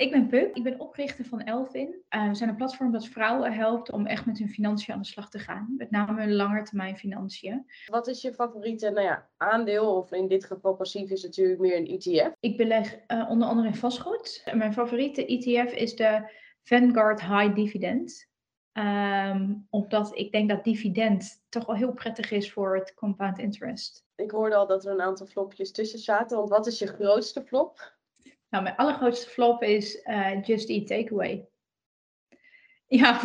Ik ben Puk, ik ben oprichter van Elvin. Uh, we zijn een platform dat vrouwen helpt om echt met hun financiën aan de slag te gaan. Met name hun langetermijn financiën. Wat is je favoriete nou ja, aandeel, of in dit geval passief is natuurlijk meer een ETF? Ik beleg uh, onder andere in vastgoed. Mijn favoriete ETF is de Vanguard High Dividend. Um, omdat ik denk dat dividend toch wel heel prettig is voor het compound interest. Ik hoorde al dat er een aantal flopjes tussen zaten. Want wat is je grootste flop? Nou, mijn allergrootste flop is uh, Just Eat Takeaway. Ja,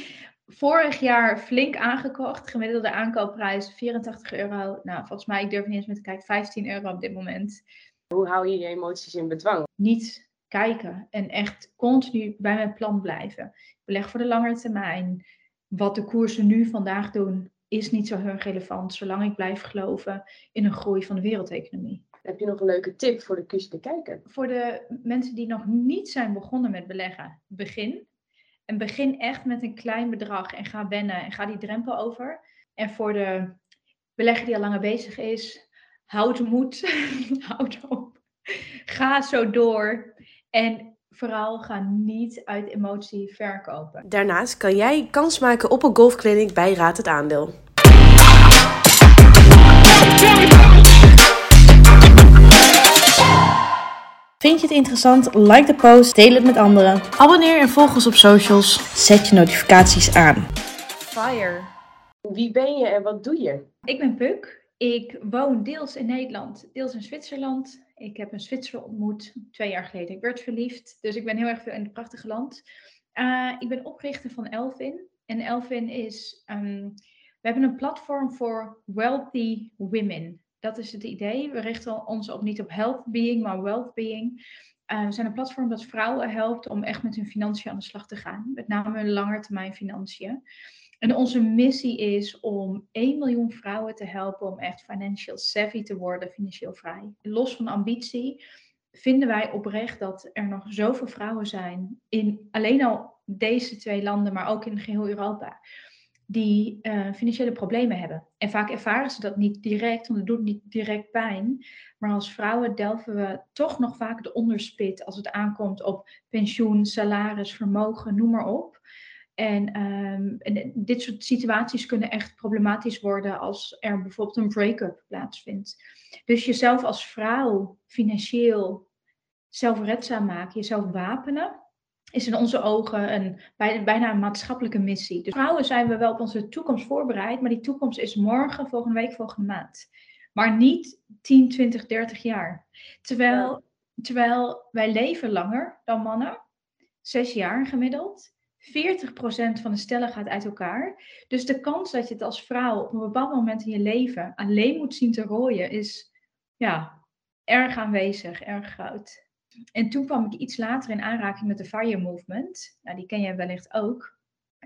vorig jaar flink aangekocht. Gemiddelde aankoopprijs 84 euro. Nou, volgens mij, ik durf niet eens meer te kijken, 15 euro op dit moment. Hoe hou je je emoties in bedwang? Niet kijken en echt continu bij mijn plan blijven. Ik beleg voor de langere termijn. Wat de koersen nu vandaag doen, is niet zo heel relevant, zolang ik blijf geloven in een groei van de wereldeconomie. Heb je nog een leuke tip voor de de kijker? Voor de mensen die nog niet zijn begonnen met beleggen, begin. En begin echt met een klein bedrag en ga wennen en ga die drempel over. En voor de belegger die al langer bezig is, houd moed, houd op. Ga zo door. En vooral ga niet uit emotie verkopen. Daarnaast kan jij kans maken op een golfclinic bij Raad het Aandeel. Het interessant? Like de post, deel het met anderen. Abonneer en volg ons op socials. Zet je notificaties aan. Fire. Wie ben je en wat doe je? Ik ben Puk. Ik woon deels in Nederland, deels in Zwitserland. Ik heb een Zwitser ontmoet twee jaar geleden. Ik werd verliefd, dus ik ben heel erg veel in het prachtige land. Uh, ik ben oprichter van Elvin. En Elvin is, um, we hebben een platform voor wealthy women. Dat is het idee. We richten ons op niet op health being, maar wealth being. Uh, we zijn een platform dat vrouwen helpt om echt met hun financiën aan de slag te gaan. Met name hun langetermijn financiën. En onze missie is om 1 miljoen vrouwen te helpen om echt financial savvy te worden, financieel vrij. Los van ambitie vinden wij oprecht dat er nog zoveel vrouwen zijn in alleen al deze twee landen, maar ook in geheel Europa die uh, financiële problemen hebben. En vaak ervaren ze dat niet direct, want het doet niet direct pijn. Maar als vrouwen delven we toch nog vaak de onderspit als het aankomt op pensioen, salaris, vermogen, noem maar op. En, um, en, dit soort situaties kunnen echt problematisch worden als er bijvoorbeeld een break-up plaatsvindt. Dus jezelf als vrouw financieel zelfredzaam maken, jezelf wapenen, is in onze ogen een, bijna een maatschappelijke missie. Dus vrouwen zijn we wel op onze toekomst voorbereid, maar die toekomst is morgen, volgende week, volgende maand. Maar niet 10, 20, 30 jaar. Terwijl, terwijl wij leven langer dan mannen, zes jaar gemiddeld. 40% van de stellen gaat uit elkaar. Dus de kans dat je het als vrouw op een bepaald moment in je leven alleen moet zien te rooien, is ja, erg aanwezig, erg groot. En toen kwam ik iets later in aanraking met de Fire Movement. Nou, die ken jij wellicht ook.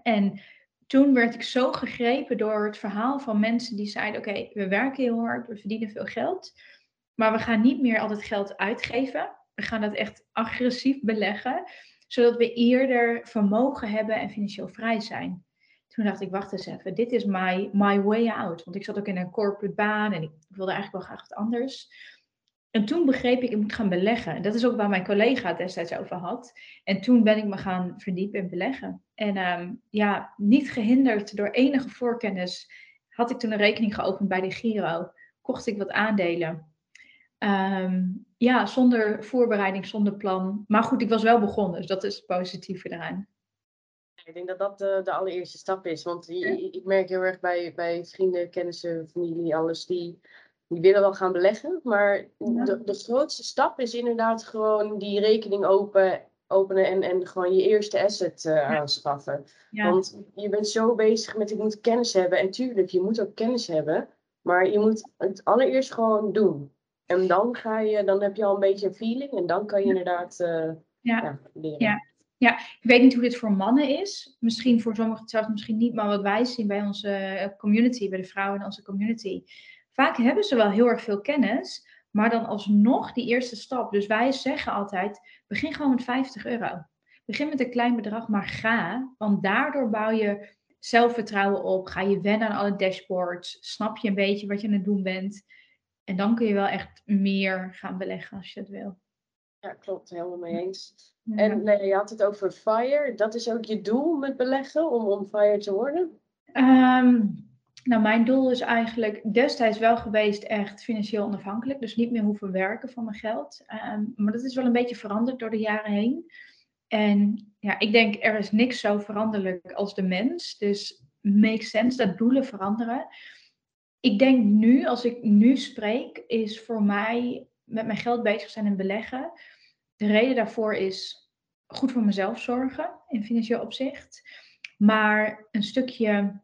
En toen werd ik zo gegrepen door het verhaal van mensen die zeiden: Oké, we werken heel hard, we verdienen veel geld, maar we gaan niet meer al het geld uitgeven. We gaan dat echt agressief beleggen, zodat we eerder vermogen hebben en financieel vrij zijn. Toen dacht ik: Wacht eens even, dit is my, my way out. Want ik zat ook in een corporate baan en ik wilde eigenlijk wel graag wat anders. En toen begreep ik, ik moet gaan beleggen. Dat is ook waar mijn collega het destijds over had. En toen ben ik me gaan verdiepen in beleggen. En ehm, ja, niet gehinderd door enige voorkennis, had ik toen een rekening geopend bij de Giro. Kocht ik wat aandelen. Ehm, ja, zonder voorbereiding, zonder plan. Maar goed, ik was wel begonnen, dus dat is het positieve eraan. Ik denk dat dat de, de allereerste stap is. Want ik merk heel erg bij, bij vrienden, kennissen, familie, alles die die willen wel gaan beleggen. Maar de, de grootste stap is inderdaad gewoon die rekening open, openen en, en gewoon je eerste asset uh, aanschaffen. Want je bent zo bezig met ik moet kennis hebben. En tuurlijk, je moet ook kennis hebben. Maar je moet het allereerst gewoon doen. En dan ga je, dan heb je al een beetje een feeling en dan kan je inderdaad uh, ja. leren. Ja. Ja, ik weet niet hoe dit voor mannen is. Misschien voor sommigen zelfs misschien niet, maar wat wij zien bij onze eh, community, bij de vrouwen in onze community, Vaak hebben ze wel heel erg veel kennis, maar dan alsnog die eerste stap. Dus wij zeggen altijd: begin gewoon met 50 euro. Begin met een klein bedrag, maar ga. Want daardoor bouw je zelfvertrouwen op. Ga je wennen aan alle dashboards. Snap je een beetje wat je aan het doen bent. En dan kun je wel echt meer gaan beleggen als je het wil. Ja, klopt. Helemaal mee eens. En nee, je had het over FIRE. Dat is ook je doel met beleggen, om on FIRE te worden? Ehm, nou, mijn doel is eigenlijk destijds wel geweest echt financieel onafhankelijk. Dus niet meer hoeven werken van mijn geld. Ehm, maar dat is wel een beetje veranderd door de jaren heen. En ja, ik denk er is niks zo veranderlijk als de mens. Dus makes sense dat doelen veranderen. Ik denk nu, als ik nu spreek, is voor mij met mijn geld bezig zijn en beleggen. De reden daarvoor is goed voor mezelf zorgen in financieel opzicht. Maar een stukje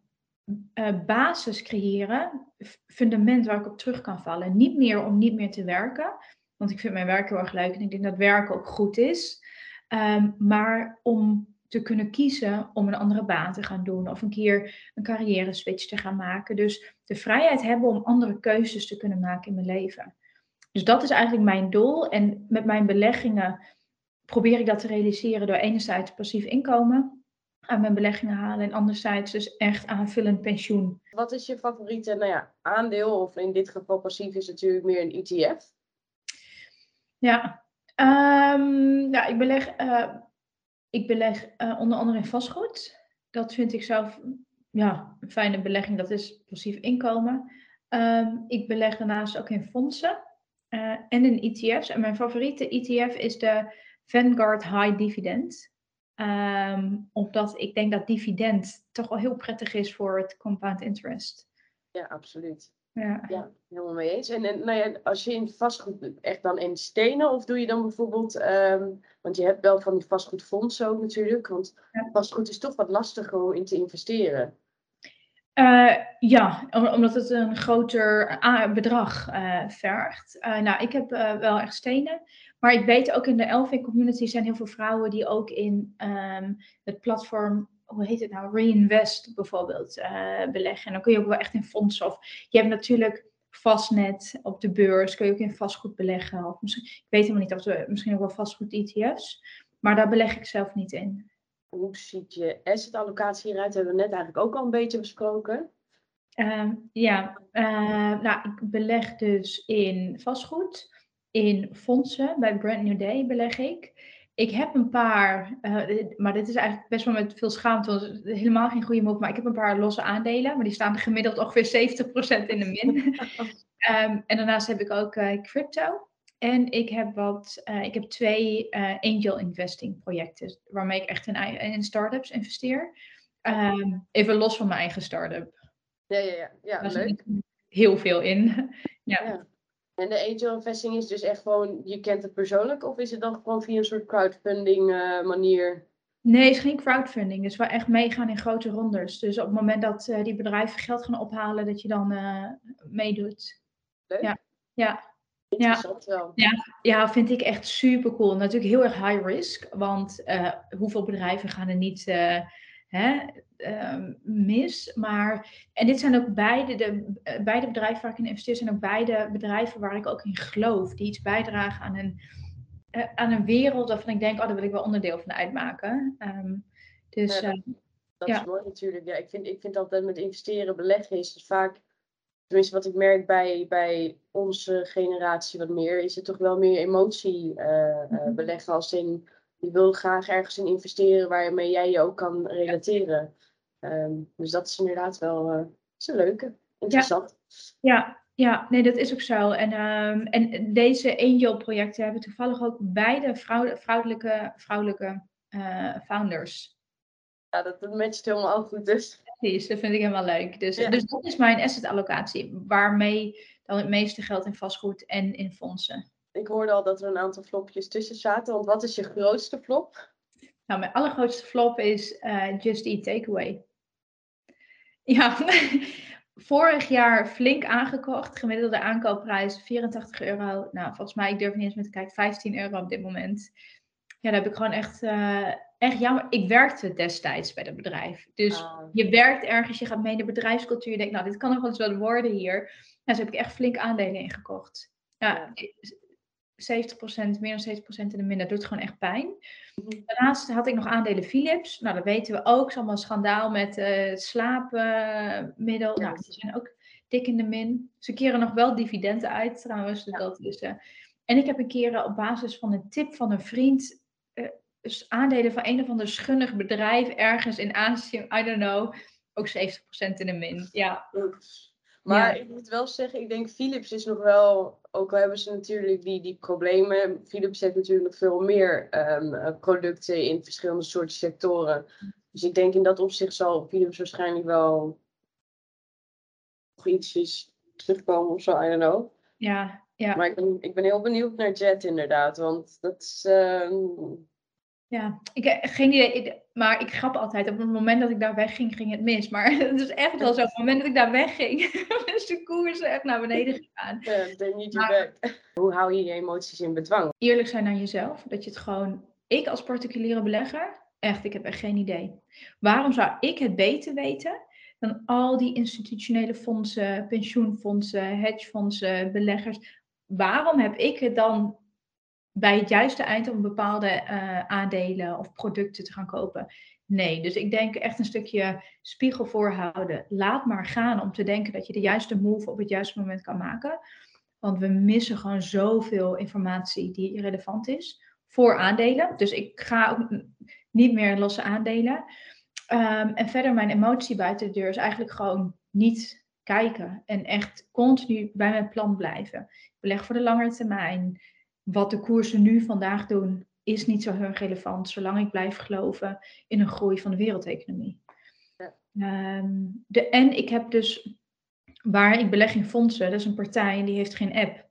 uh, basis creëren, fundament waar ik op terug kan vallen. Niet meer om niet meer te werken, want ik vind mijn werk heel erg leuk en ik denk dat werken ook goed is. Ehm, maar om te kunnen kiezen om een andere baan te gaan doen of een keer een carrière switch te gaan maken. Dus de vrijheid hebben om andere keuzes te kunnen maken in mijn leven. Dus dat is eigenlijk mijn doel. En met mijn beleggingen probeer ik dat te realiseren door enerzijds passief inkomen aan mijn beleggingen halen en anderzijds dus echt aanvullend pensioen. Wat is je favoriete nou ja, aandeel of in dit geval passief is natuurlijk meer een ETF? Ja, um, ja ik beleg, uh, ik beleg uh, onder andere in vastgoed. Dat vind ik zelf ja, een fijne belegging, dat is passief inkomen. Um, ik beleg daarnaast ook in fondsen uh, en in ETF's. En mijn favoriete ETF is de Vanguard High Dividend. Um, omdat ik denk dat dividend toch wel heel prettig is voor het compound interest. Ja, absoluut. Ja. ja, helemaal mee eens. En, en nou ja, als je in vastgoed echt dan in stenen, of doe je dan bijvoorbeeld, um, want je hebt wel van die vastgoedfondsen ook natuurlijk, want vastgoed is toch wat lastiger om in te investeren. Uh, ja, omdat het een groter bedrag uh, vergt. Nou, ik heb wel echt stenen. Maar ik weet ook in de Elvin community zijn heel veel vrouwen die ook in um, het platform, hoe heet het nou, Reinvest bijvoorbeeld, beleggen. En dan kun je ook wel echt in fondsen. Of je hebt natuurlijk vastnet op de beurs, kun je ook in vastgoed beleggen. Of misschien, ik weet helemaal niet of we misschien ook wel vastgoed ETF's. Maar daar beleg ik zelf niet in hoe ziet je asset allocatie hieruit? Hebben we net eigenlijk ook al een beetje besproken. Uh, ja, uh, nou, ik beleg dus in vastgoed, in fondsen. Bij Brand New Day beleg ik. Ik heb een paar, uh, maar dit is eigenlijk best wel met veel schaamte, want helemaal geen goede move, maar ik heb een paar losse aandelen, maar die staan gemiddeld ongeveer 70% in de min. um, en daarnaast heb ik ook uh, crypto. En ik heb, wat, uh, ik heb twee uh, angel investing projecten, waarmee ik echt in, in startups investeer. Um, even los van mijn eigen start-up. Ja, ja, ja. ja Daar leuk. Heel veel in. ja. ja. En de angel investing is dus echt gewoon, je kent het persoonlijk, of is het dan gewoon via een soort crowdfunding uh, manier? Nee, het is geen crowdfunding. Dus we echt meegaan in grote rondes. Dus op het moment dat die bedrijven geld gaan ophalen, dat je dan meedoet. Leuk. Ja. ja. Ja. ja, ja, vind ik echt super cool. Natuurlijk heel erg high risk, want uh, hoeveel bedrijven gaan er niet uh, hè, uh, mis? Maar, en dit zijn ook beide, de, eh, beide bedrijven waar ik in investeer, zijn ook beide bedrijven waar ik ook in geloof, die iets bijdragen aan een, aan een wereld waarvan ik denk, oh, daar wil ik wel onderdeel van uitmaken. Um, dus, ja, dat, dat ja. is mooi natuurlijk. Ja, ik, vind, ik vind altijd met investeren, beleggen is het vaak tenminste wat ik merk bij, bij onze generatie wat meer, is het toch wel meer emotie uh, beleggen. Als in, je wil graag ergens in investeren waarmee jij je ook kan relateren. Um, dus dat is inderdaad wel uh, is een leuke, interessant. Ja. ja. Ja, nee, dat is ook zo. En, um, en deze angel-projecten hebben toevallig ook beide vrouw, vrouwelijke, vrouwelijke uh, founders. Ja, dat, dat matcht helemaal goed dus. Precies, dat vind ik helemaal leuk. Dus, dus dat is mijn asset allocatie, waarmee dan het meeste geld in vastgoed en in fondsen. Ik hoorde al dat er een aantal flopjes tussen zaten, want wat is je grootste flop? Nou, mijn allergrootste flop is uh, Just Eat Takeaway. Ja, vorig jaar flink aangekocht. Gemiddelde aankoopprijs 84 euro. Nou, volgens mij, ik durf niet eens meer te kijken, 15 euro op dit moment. Ja, daar heb ik gewoon echt, uh, echt jammer. Ik werkte destijds bij dat bedrijf. Dus ah. je werkt ergens, je gaat mee in de bedrijfscultuur. Je denkt, nou, dit kan nog wel eens wat worden hier. Nou, dus heb ik echt flink aandelen ingekocht. Ja, 70%, meer dan 70% in de min, dat doet gewoon echt pijn. Mhm. Daarnaast had ik nog aandelen Philips. Nou, dat weten we ook. Het is allemaal een schandaal met uh, slaapmiddel. nou, die zijn ook dik in de min. Ze keren nog wel dividenden uit trouwens. Dus dat is, uh, En ik heb een keer op basis van een tip van een vriend uh, aandelen van een of ander schunnig bedrijf ergens in Azië, I don't know, ook 70% in de min. Ja. Maar ik moet wel zeggen, ik denk Philips is nog wel, ook al hebben ze natuurlijk die, die problemen, Philips heeft natuurlijk nog veel meer um, producten in verschillende soorten sectoren. Dus ik denk in dat opzicht zal Philips waarschijnlijk wel nog ietsjes terugkomen of zo, I don't know. Ja, ja. Maar ik ben, ik ben heel benieuwd naar Jet inderdaad, want dat is... Uh, ja, ik heb geen idee. Maar ik grap altijd. Op het moment dat ik daar wegging, ging het mis. Maar het is echt wel zo. Op het moment dat ik daar wegging, is de koers echt naar beneden gegaan. Ja, they need you back. Hoe hou je je emoties in bedwang? Eerlijk zijn naar jezelf. Dat je het gewoon... Ik als particuliere belegger, echt, ik heb echt geen idee. Waarom zou ik het beter weten dan al die institutionele fondsen, pensioenfondsen, hedgefondsen, beleggers? Waarom heb ik het dan bij het juiste eind om bepaalde uh, aandelen of producten te gaan kopen. Nee, dus ik denk echt een stukje spiegel voorhouden. Laat maar gaan om te denken dat je de juiste move op het juiste moment kan maken. Want we missen gewoon zoveel informatie die relevant is voor aandelen. Dus ik ga ook niet meer losse aandelen. Um, en verder mijn emotie buiten de deur is eigenlijk gewoon niet kijken. En echt continu bij mijn plan blijven. Beleg voor de langere termijn wat de koersen nu vandaag doen, is niet zo heel relevant, zolang ik blijf geloven in een groei van de wereldeconomie. Ja. Ehm, de, en ik heb dus, waar ik beleg in fondsen, dat is een partij en die heeft geen app.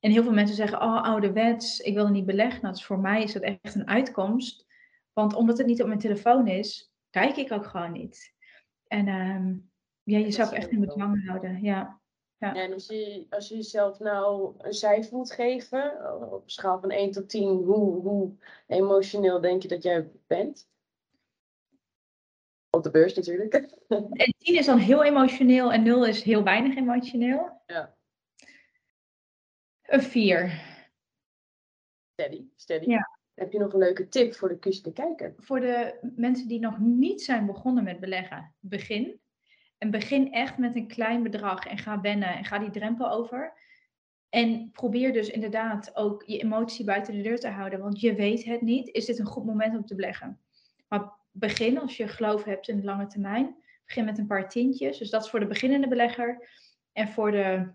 En heel veel mensen zeggen, oh ouderwets, ik wil er niet beleggen. Nou, dus voor mij is dat echt een uitkomst. Want omdat het niet op mijn telefoon is, kijk ik ook gewoon niet. En um, ja, jezelf echt in bedwang houden, ja. Ja. En als je, als je jezelf nou een cijfer moet geven, op een schaal van 1 tot 10, hoe, hoe emotioneel denk je dat jij bent? Op de beurs natuurlijk. En 10 is dan heel emotioneel en 0 is heel weinig emotioneel. Ja. Een 4. Steady, steady. Ja. Heb je nog een leuke tip voor de te kijker? Voor de mensen die nog niet zijn begonnen met beleggen, begin. En begin echt met een klein bedrag en ga wennen en ga die drempel over. En probeer dus inderdaad ook je emotie buiten de deur te houden, want je weet het niet. Is dit een goed moment om te beleggen? Maar begin als je geloof hebt in de lange termijn. Begin met een paar tientjes. Dus dat is voor de beginnende belegger. En voor de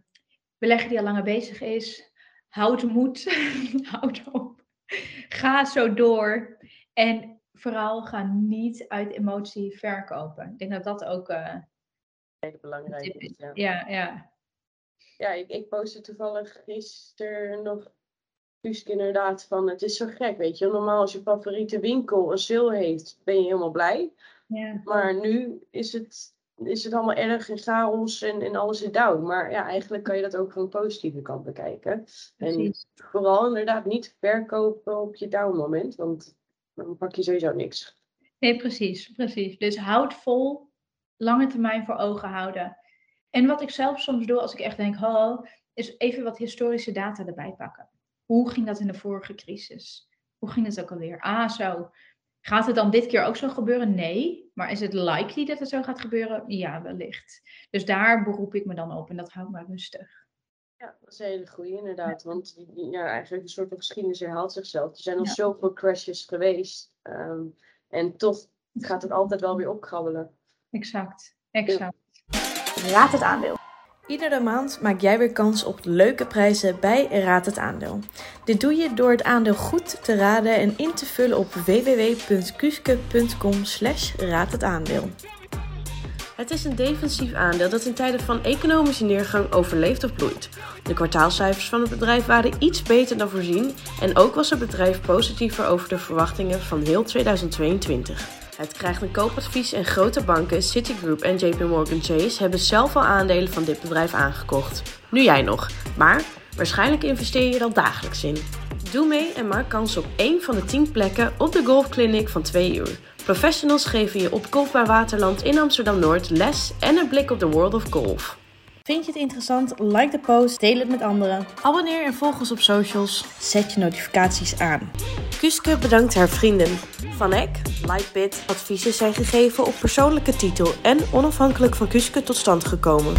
belegger die al langer bezig is, houd moed. houd op. Ga zo door. En vooral ga niet uit emotie verkopen. Ik denk dat dat ook uh, belangrijk is. Ja, ja. Ja, ja ik, ik postte toevallig gisteren nog inderdaad van het is zo gek, weet je. Normaal als je favoriete winkel een sale heeft, ben je helemaal blij. Ja. Maar nu is het, is het allemaal erg in chaos en, en alles is down. Maar ja, eigenlijk kan je dat ook van een positieve kant bekijken. Precies. En vooral inderdaad niet verkopen op je down moment, want dan pak je sowieso niks. Nee, precies, precies. Dus houd vol lange termijn voor ogen houden. En wat ik zelf soms doe als ik echt denk, oh, is even wat historische data erbij pakken. Hoe ging dat in de vorige crisis? Hoe ging het ook alweer? Ah, zo. Gaat het dan dit keer ook zo gebeuren? Nee. Maar is het likely dat het zo gaat gebeuren? Ja, wellicht. Dus daar beroep ik me dan op en dat houdt me rustig. Ja, dat is een hele goede inderdaad. Want ja, eigenlijk een soort van geschiedenis herhaalt zichzelf. Er zijn al zoveel crashes geweest. Ehm, en toch gaat het altijd wel weer opkrabbelen. Exact, exact. Raad het aandeel. Iedere maand maak jij weer kans op leuke prijzen bij Raad het Aandeel. Dit doe je door het aandeel goed te raden en in te vullen op www.kuske.com slash raad het aandeel. Het is een defensief aandeel dat in tijden van economische neergang overleeft of bloeit. De kwartaalcijfers van het bedrijf waren iets beter dan voorzien en ook was het bedrijf positiever over de verwachtingen van heel 2022. Het krijgt een koopadvies en grote banken, Citigroup en JP Morgan Chase hebben zelf al aandelen van dit bedrijf aangekocht. Nu jij nog, maar waarschijnlijk investeer je al dagelijks in. Doe mee en maak kans op één van de 10 plekken op de golfclinic van 2 uur. Professionals geven je op Golfbaar Waterland in Amsterdam Noord les en een blik op de world of golf. Vind je het interessant? Like de post, deel het met anderen. Abonneer en volg ons op socials. Zet je notificaties aan. Kuske bedankt haar vrienden. Van Eck, Lightbit, adviezen zijn gegeven op persoonlijke titel en onafhankelijk van Kuske tot stand gekomen.